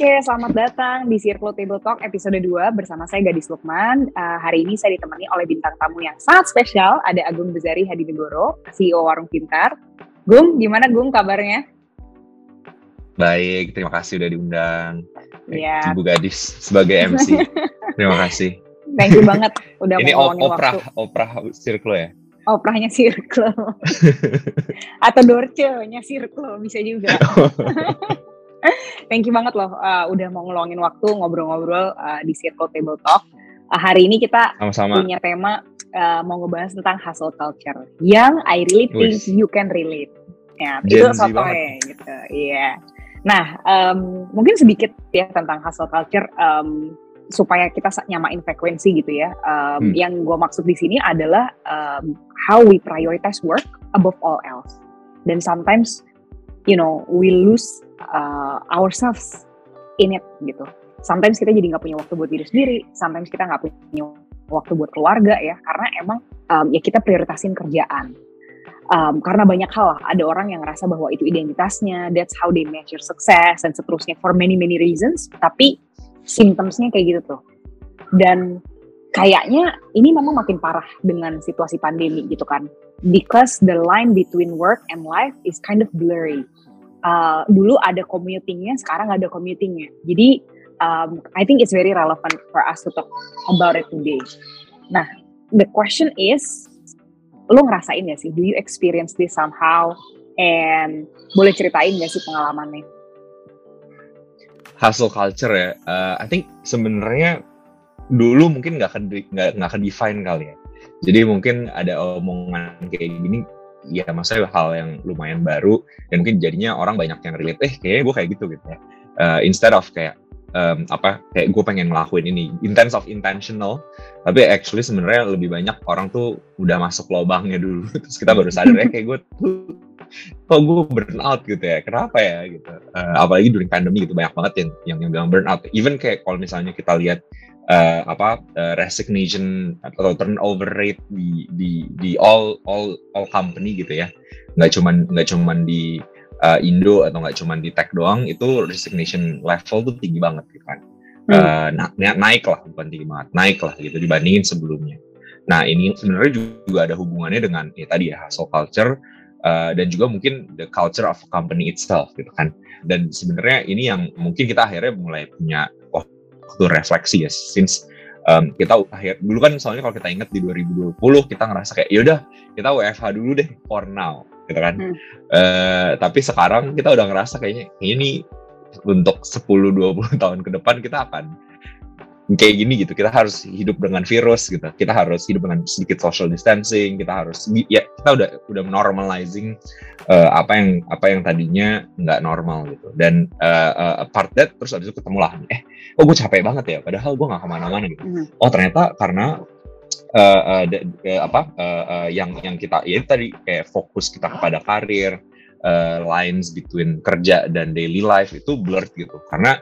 Oke, selamat datang di Circle Table Talk episode 2 bersama saya Gadis Lukman. Uh, hari ini saya ditemani oleh bintang tamu yang sangat spesial, ada Agung Bezari Hadinegoro, CEO Warung Pintar. Gung, gimana Gung kabarnya? Baik, terima kasih udah diundang. Iya. Ibu Gadis sebagai MC. terima kasih. Thank you banget udah Ini mau ngomongin oprah, waktu. oprah Circle ya? Oprahnya Circle. Atau Dorce-nya Circle, bisa juga. Thank you banget loh uh, udah mau ngeluangin waktu ngobrol-ngobrol uh, di Circle Table Talk. Uh, hari ini kita Sama-sama. punya tema uh, mau ngebahas tentang hustle culture yang I really think Wih. you can relate. Ya, Gen itu Z sotoy gitu. Iya. Nah, um, mungkin sedikit ya tentang hustle culture um, supaya kita nyamain frekuensi gitu ya. Um, Hmm. Yang gue maksud di sini adalah um, how we prioritize work above all else. Dan sometimes, you know, we lose uh, ourselves in it gitu. Sometimes kita jadi nggak punya waktu buat diri sendiri. Sometimes kita nggak punya waktu buat keluarga ya, karena emang um, ya kita prioritasin kerjaan. Um, karena banyak hal ada orang yang ngerasa bahwa itu identitasnya, that's how they measure success dan seterusnya for many many reasons. Tapi symptomsnya kayak gitu tuh. Dan kayaknya ini memang makin parah dengan situasi pandemi gitu kan. Because the line between work and life is kind of blurry. Uh, dulu ada commutingnya, sekarang ada commutingnya. Jadi um, I think it's very relevant for us to talk about it today. Nah, the question is, lo ngerasain gak sih? Do you experience this somehow? And boleh ceritain gak sih pengalamannya? Hustle culture ya. Uh, I think sebenarnya dulu mungkin nggak di- nggak nggak akan define kali ya. Jadi mungkin ada omongan kayak gini, ya maksudnya hal yang lumayan baru dan mungkin jadinya orang banyak yang relate. Eh, kayaknya gue kayak gitu gitu ya. Uh, instead of kayak um, apa kayak gue pengen ngelakuin ini in terms of intentional. Tapi actually sebenarnya lebih banyak orang tuh udah masuk lubangnya dulu. Terus kita baru sadar ya kayak gue tuh kok gue burn out gitu ya? Kenapa ya gitu? Eh, apalagi during pandemi gitu banyak banget yang yang, yang bilang burn out even kayak kalau misalnya kita lihat eh, apa eh, resignation atau turnover rate di di di all all all company gitu ya. Nggak cuman nggak cuman di eh, Indo atau nggak cuman di tech doang itu resignation level tuh tinggi banget gitu kan. Hmm. Eh, na- na- naik lah bukan tinggi banget naik lah gitu dibandingin sebelumnya. Nah ini sebenarnya juga ada hubungannya dengan ya tadi ya hustle culture uh, dan juga mungkin the culture of a company itself gitu kan. Dan sebenarnya ini yang mungkin kita akhirnya mulai punya waktu refleksi ya since um, kita akhir dulu kan soalnya kalau kita ingat di 2020 kita ngerasa kayak yaudah kita WFH dulu deh for now gitu kan. Hmm. Eh, tapi sekarang kita udah ngerasa kayaknya ini untuk 10-20 tahun ke depan kita akan kayak gini gitu. Kita harus hidup dengan virus gitu. Kita harus hidup dengan sedikit social distancing. Kita harus ya kita udah udah normalizing eh, apa yang apa yang tadinya nggak normal gitu. Dan eh, eh, apart that terus abis itu ketemu lah eh oh gue capek banget ya. Padahal gue nggak ke mana-mana gitu. Mhm. oh ternyata karena da- eh, apa eh, eh, yang yang kita ya itu tadi kayak fokus kita kepada karir eh, lines between kerja dan daily life itu blurred gitu karena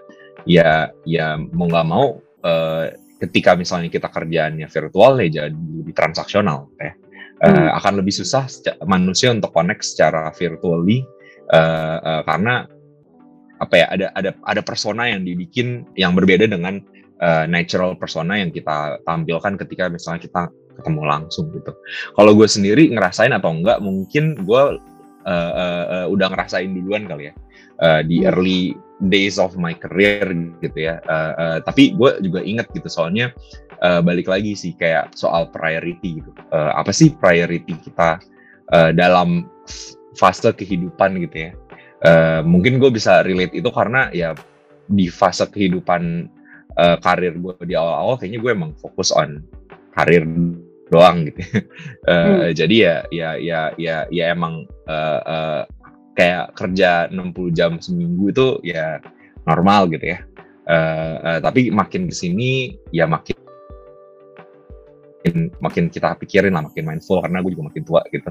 ya ya mau nggak mau eh, ketika misalnya kita kerjaannya virtual ya jadi lebih transaksional ya Eh, Hmm. akan lebih susah manusia untuk connect secara virtually eh, eh, karena apa ya ada ada ada persona yang dibikin yang berbeda dengan uh, natural persona yang kita tampilkan ketika misalnya kita ketemu langsung gitu. Kalau gue sendiri ngerasain atau enggak, mungkin gue uh, uh, uh, udah ngerasain duluan kali ya uh, di Hmm. early days of my career gitu ya. Uh, uh, tapi gue juga inget gitu soalnya uh, balik lagi sih kayak soal priority gitu. Uh, apa sih priority kita uh, dalam fase kehidupan gitu ya? Uh, mungkin gue bisa relate itu karena ya di fase kehidupan uh, karir gue di awal-awal kayaknya gue emang fokus on karir doang gitu. Uh, Jadi ya ya ya ya ya emang uh, uh, kayak kerja 60 jam seminggu itu ya normal gitu ya. Uh, uh, tapi makin ke sini ya makin makin makin kita pikirin lah makin mindful karena gue juga makin tua gitu.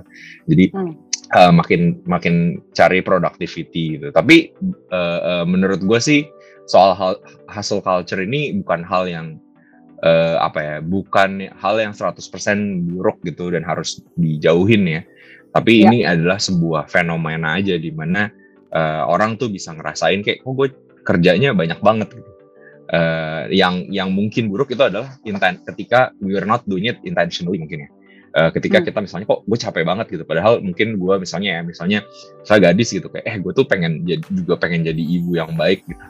Jadi Hmm. uh, makin makin cari productivity gitu. Tapi uh, uh, menurut gue sih soal hal, hustle culture ini bukan hal yang uh, apa ya, bukan hal yang 100% buruk gitu dan harus dijauhin ya. Tapi Ya. ini adalah sebuah fenomena aja di mana uh, orang tuh bisa ngerasain kayak, oh gue kerjanya banyak banget gitu. Uh, yang yang mungkin buruk itu adalah intent ketika we are not doing it intentionally mungkin ya. Uh, ketika hmm. kita misalnya kok gue capek banget gitu, padahal mungkin gue misalnya ya misalnya saya gadis gitu kayak eh gue tuh pengen jadi, juga pengen jadi ibu yang baik gitu,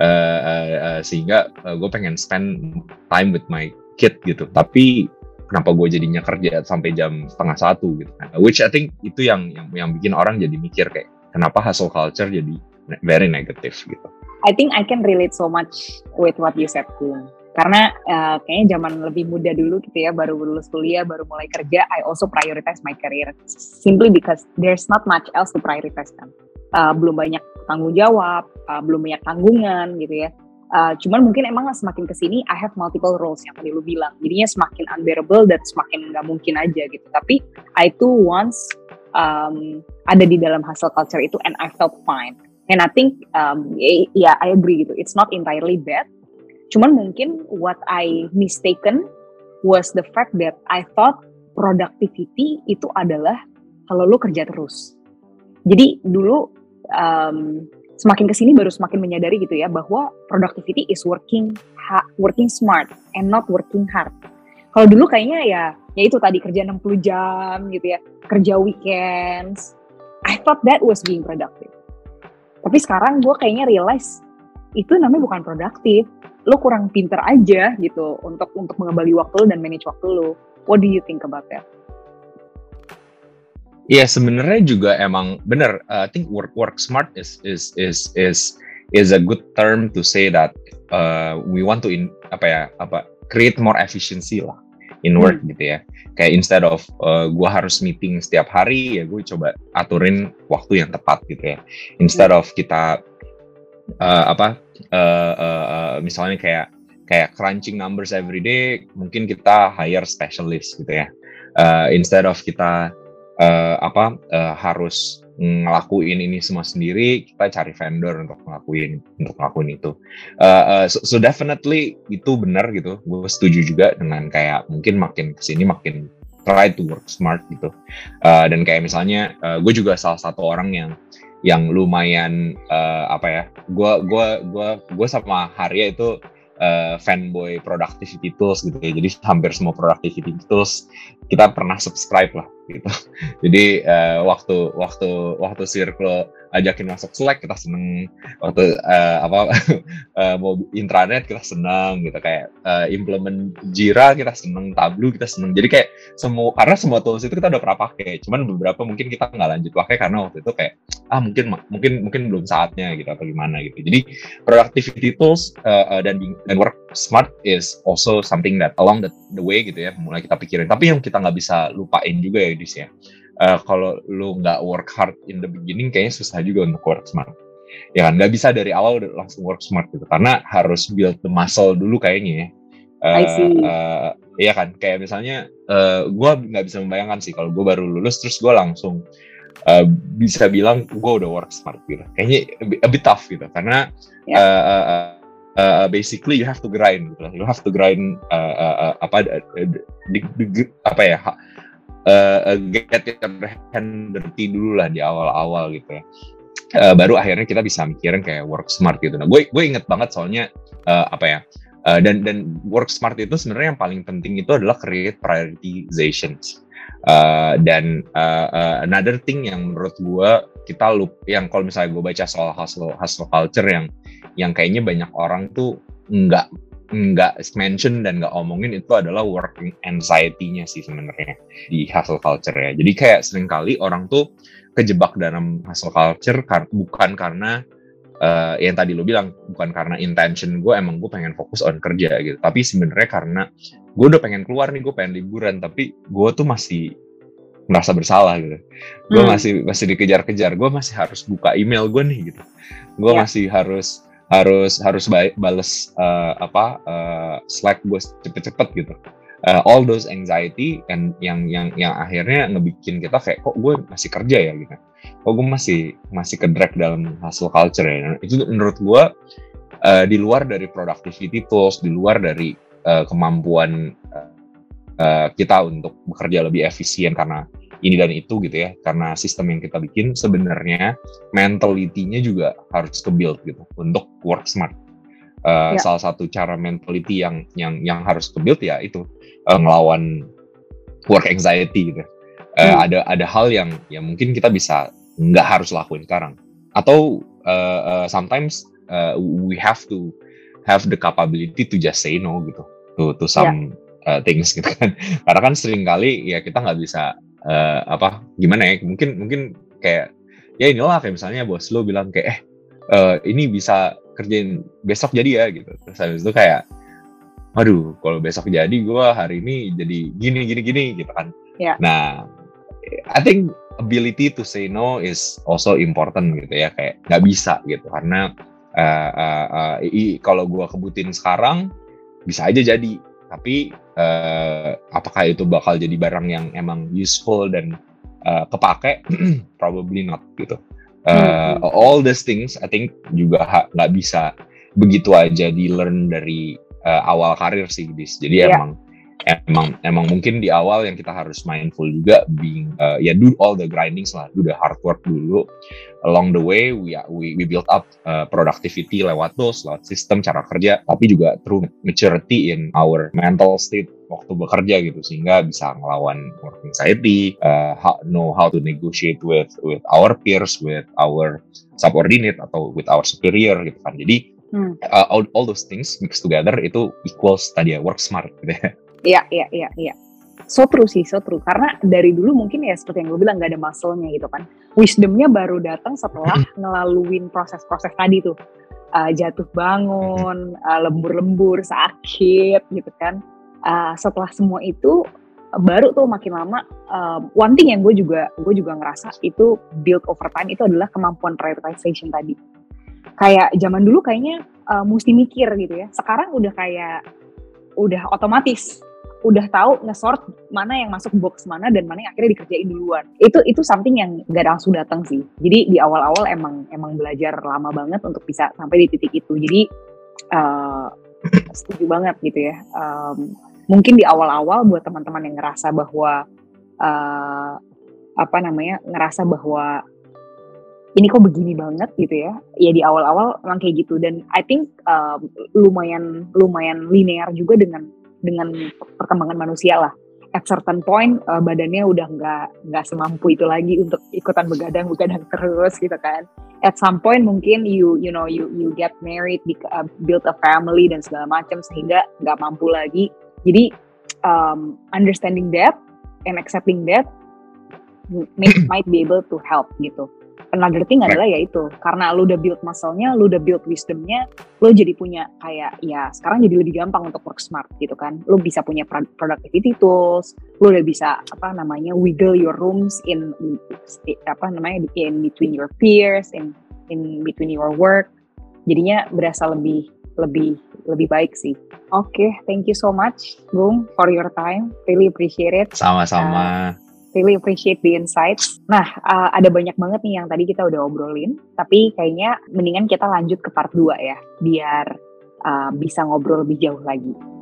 uh, uh, uh, sehingga uh, gue pengen spend time with my kid gitu, tapi kenapa gue jadinya kerja sampai jam setengah satu gitu kan, which I think itu yang yang yang bikin orang jadi mikir kayak kenapa hustle culture jadi very negative gitu. I think I can relate so much with what you said too. Karena uh, kayaknya zaman lebih muda dulu gitu ya, baru lulus kuliah, baru mulai kerja, I also prioritize my career simply because there's not much else to prioritize kan. Uh, belum banyak tanggung jawab, uh, belum banyak tanggungan gitu ya. Uh, cuman mungkin emang semakin ke sini I have multiple roles yang tadi lu bilang. Jadinya semakin unbearable dan semakin nggak mungkin aja gitu. Tapi I too once um, ada di dalam hustle culture itu and I felt fine And I think um, ya yeah, I agree gitu. It's not entirely bad. Cuman mungkin what I mistaken was the fact that I thought productivity itu adalah kalau lu kerja terus. Jadi dulu um, semakin ke sini baru semakin menyadari gitu ya bahwa productivity is working working smart and not working hard. Kalau dulu kayaknya ya ya itu tadi kerja 60 jam gitu ya, kerja weekends. I thought that was being productive. Tapi sekarang gue kayaknya realize itu namanya bukan produktif. Lo kurang pinter aja gitu untuk untuk mengembali waktu lo dan manage waktu lo. What do you think about that? Iya sebenarnya juga emang benar. Uh, I think work work smart is is is is is a good term to say that uh, we want to in apa ya apa create more efficiency lah in work hmm. gitu ya. Kayak instead of uh, gue harus meeting setiap hari ya gue coba aturin waktu yang tepat gitu ya. Instead hmm. of kita uh, apa uh, uh, uh, misalnya kayak kayak crunching numbers every day, mungkin kita hire specialist gitu ya. Uh, instead of kita uh, apa uh, harus ngelakuin ini semua sendiri, kita cari vendor untuk ngelakuin untuk ngelakuin itu. Uh, uh, so, so definitely itu benar gitu. Gue setuju juga dengan kayak mungkin makin ke sini makin try to work smart gitu. Uh, dan kayak misalnya uh, gue juga salah satu orang yang yang lumayan uh, apa ya? Gue gua gua gua sama Harya itu uh, fanboy productivity tools gitu ya. Jadi hampir semua productivity tools kita pernah subscribe lah gitu. Jadi uh, waktu waktu waktu circle ajakin masuk Slack kita seneng. Waktu uh, apa uh, mau intranet kita seneng gitu. Kayak uh, implement Jira kita seneng. Tableau kita seneng. Jadi kayak semua karena semua tools itu kita udah pernah pakai. Cuman beberapa mungkin kita nggak lanjut pakai karena waktu itu kayak ah mungkin mungkin mungkin belum saatnya gitu atau gimana gitu. Jadi productivity tools uh, dan dan work smart is also something that along the, the way gitu ya mulai kita pikirin. Tapi yang kita nggak bisa lupain juga ya dis ya. Uh, kalau lu nggak work hard in the beginning kayaknya susah juga untuk work smart. Ya kan? Nggak bisa dari awal udah langsung work smart gitu. Karena harus build the muscle dulu kayaknya ya. Uh, I see. Uh, iya kan? Kayak misalnya uh, gue nggak bisa membayangkan sih kalau gue baru lulus terus gue langsung uh, bisa bilang gue udah work smart gitu. Kayaknya a bit, tough gitu. Karena yeah. Ya. uh, uh, uh, basically you have to grind gitu you have to grind uh, uh, uh, apa apa ya uh, get your hand dirty dulu lah di awal-awal gitu. Uh, baru akhirnya kita bisa mikirin kayak work smart gitu. Nah, gue gue inget banget soalnya uh, apa ya? Uh, dan dan work smart itu sebenarnya yang paling penting itu adalah create prioritizations. Uh, dan uh, uh, another thing yang menurut gue kita lup yang kalau misalnya gue baca soal hustle hustle culture yang yang kayaknya banyak orang tuh nggak nggak mention dan nggak omongin itu adalah working anxiety-nya sih sebenarnya di hustle culture ya. Jadi kayak sering kali orang tuh kejebak dalam hustle culture kar bukan karena uh, yang tadi lo bilang bukan karena intention gue emang gue pengen fokus on kerja gitu. Tapi sebenarnya karena gue udah pengen keluar nih gue pengen liburan tapi gue tuh masih merasa bersalah gitu. Gue hmm. masih masih dikejar-kejar. Gue masih harus buka email gue nih gitu. Gue ya. masih harus harus harus bales uh, apa uh, Slack gue cepet-cepet gitu. Uh, all those anxiety and yang yang yang akhirnya ngebikin kita kayak kok gue masih kerja ya gitu. Kok gue masih masih ke drag dalam hustle culture ya. Nah, itu menurut gue uh, di luar dari productivity tools, di luar dari uh, kemampuan uh, kita untuk bekerja lebih efisien karena ini dan itu gitu ya karena sistem yang kita bikin sebenarnya mentality-nya juga harus ke build gitu untuk work smart uh, ya. salah satu cara mentality yang yang yang harus ke build ya itu uh, ngelawan work anxiety gitu uh, hmm. ada ada hal yang yang mungkin kita bisa nggak harus lakuin sekarang atau uh, uh, sometimes uh, we have to have the capability to just say no gitu to to some yeah. uh, things gitu kan karena kan sering kali ya kita nggak bisa uh, apa gimana ya mungkin mungkin kayak ya inilah kayak misalnya bos lo bilang kayak eh uh, ini bisa kerjain besok jadi ya gitu. Terus habis itu kayak aduh kalau besok jadi gue hari ini jadi gini gini gini gitu kan. Yeah. nah I think ability to say no is also important gitu ya kayak nggak bisa gitu. Karena uh, uh, uh, kalau gue kebutin sekarang bisa aja jadi. Tapi uh, apakah itu bakal jadi barang yang emang useful dan uh, kepake probably not gitu uh, hmm. all these things I think juga nggak bisa begitu aja di learn dari uh, awal karir sih dis jadi yeah. emang emang emang mungkin di awal yang kita harus mindful juga being uh, ya do all the grinding lah do the hard work dulu along the way we we, we build up uh, productivity lewat tools lewat sistem cara kerja tapi juga through maturity in our mental state waktu bekerja gitu sehingga bisa ngelawan work anxiety uh, how, know how to negotiate with with our peers with our subordinate atau with our superior gitu kan jadi Hmm. Uh, all, all those things mixed together itu equals tadi ya work smart gitu ya. Iya, iya, iya, iya. So true sih, so true. Karena dari dulu mungkin ya seperti yang gue bilang gak ada muscle-nya gitu kan. Wisdomnya baru datang setelah ngelaluin proses-proses tadi tuh. Uh, jatuh bangun, uh, lembur-lembur, sakit gitu kan. Uh, setelah semua itu baru tuh makin lama uh, one thing yang gue juga gue juga ngerasa itu build over time itu adalah kemampuan prioritization tadi kayak zaman dulu kayaknya uh, mesti mikir gitu ya sekarang udah kayak udah otomatis udah tahu nge-sort mana yang masuk box mana dan mana yang akhirnya dikerjain duluan. Itu itu something yang gak langsung datang sih. Jadi di awal-awal emang emang belajar lama banget untuk bisa sampai di titik itu. Jadi uh, setuju banget gitu ya. Um, mungkin di awal-awal buat teman-teman yang ngerasa bahwa uh, apa namanya ngerasa bahwa ini kok begini banget gitu ya ya di awal-awal emang kayak gitu dan I think um, lumayan lumayan linear juga dengan dengan perkembangan manusia lah. At certain point uh, badannya udah nggak nggak semampu itu lagi untuk ikutan begadang begadang terus gitu kan. At some point mungkin you you know you you get married uh, build a family dan segala macam sehingga nggak mampu lagi. Jadi um, understanding that and accepting that might be able to help gitu another thing adalah ya itu karena lu udah build muscle-nya, lu udah build wisdom-nya, lu jadi punya kayak ya sekarang jadi lebih gampang untuk work smart gitu kan. Lu bisa punya productivity tools, lu udah bisa apa namanya wiggle your rooms in apa namanya in between your peers, in in between your work. Jadinya berasa lebih lebih lebih baik sih. Oke, okay, thank you so much, Bung, for your time. Really appreciate it. Sama-sama. Uh, really appreciate the insights. Nah, uh, ada banyak banget nih yang tadi kita udah obrolin, tapi kayaknya mendingan kita lanjut ke part 2 ya, biar uh, bisa ngobrol lebih jauh lagi.